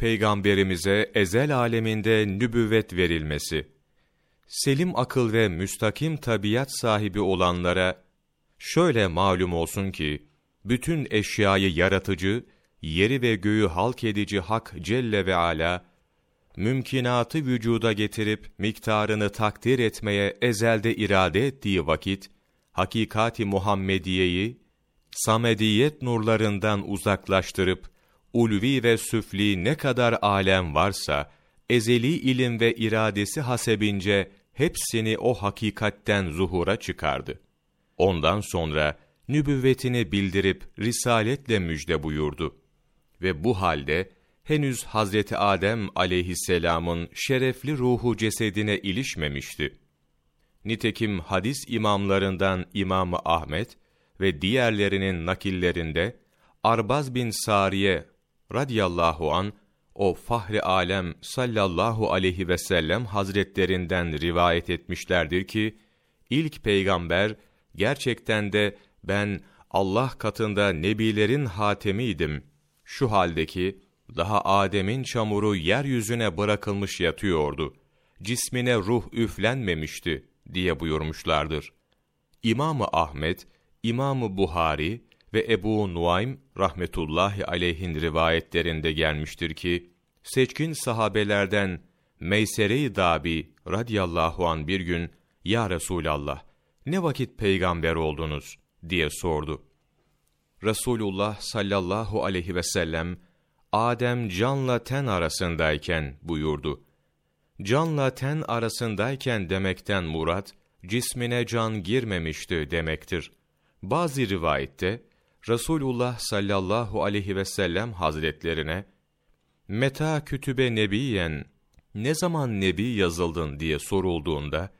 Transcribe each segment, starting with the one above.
Peygamberimize ezel aleminde nübüvvet verilmesi. Selim akıl ve müstakim tabiat sahibi olanlara şöyle malum olsun ki bütün eşyayı yaratıcı, yeri ve göğü halk edici Hak Celle ve Ala mümkinatı vücuda getirip miktarını takdir etmeye ezelde irade ettiği vakit hakikati Muhammediyeyi samediyet nurlarından uzaklaştırıp ulvi ve süfli ne kadar alem varsa ezeli ilim ve iradesi hasebince hepsini o hakikatten zuhura çıkardı. Ondan sonra nübüvvetini bildirip risaletle müjde buyurdu. Ve bu halde henüz Hazreti Adem aleyhisselamın şerefli ruhu cesedine ilişmemişti. Nitekim hadis imamlarından İmam Ahmet ve diğerlerinin nakillerinde Arbaz bin Sariye radıyallahu an o fahri alem sallallahu aleyhi ve sellem hazretlerinden rivayet etmişlerdir ki ilk peygamber gerçekten de ben Allah katında nebilerin hatemiydim. Şu haldeki daha Adem'in çamuru yeryüzüne bırakılmış yatıyordu. Cismine ruh üflenmemişti diye buyurmuşlardır. İmamı Ahmet, İmamı Buhari ve Ebu Nuaym rahmetullahi aleyhin rivayetlerinde gelmiştir ki, seçkin sahabelerden Meysere-i Dabi radiyallahu an bir gün, Ya Resulallah, ne vakit peygamber oldunuz? diye sordu. Resulullah sallallahu aleyhi ve sellem, Adem canla ten arasındayken buyurdu. Canla ten arasındayken demekten murat, cismine can girmemişti demektir. Bazı rivayette, Resulullah sallallahu aleyhi ve sellem hazretlerine, Meta kütübe nebiyen, ne zaman nebi yazıldın diye sorulduğunda,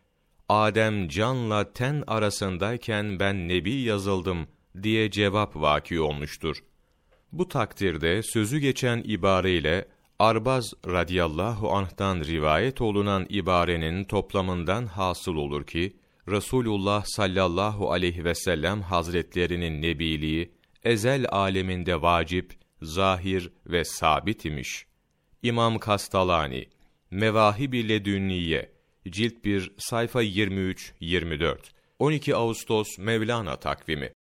Adem canla ten arasındayken ben nebi yazıldım diye cevap vaki olmuştur. Bu takdirde sözü geçen ibareyle Arbaz radıyallahu anh'tan rivayet olunan ibarenin toplamından hasıl olur ki, Resulullah sallallahu aleyhi ve sellem hazretlerinin nebiliği, ezel aleminde vacip, zahir ve sabit imiş. İmam Kastalani, Mevahib-i Ledünniye, Cilt 1, sayfa 23-24, 12 Ağustos Mevlana takvimi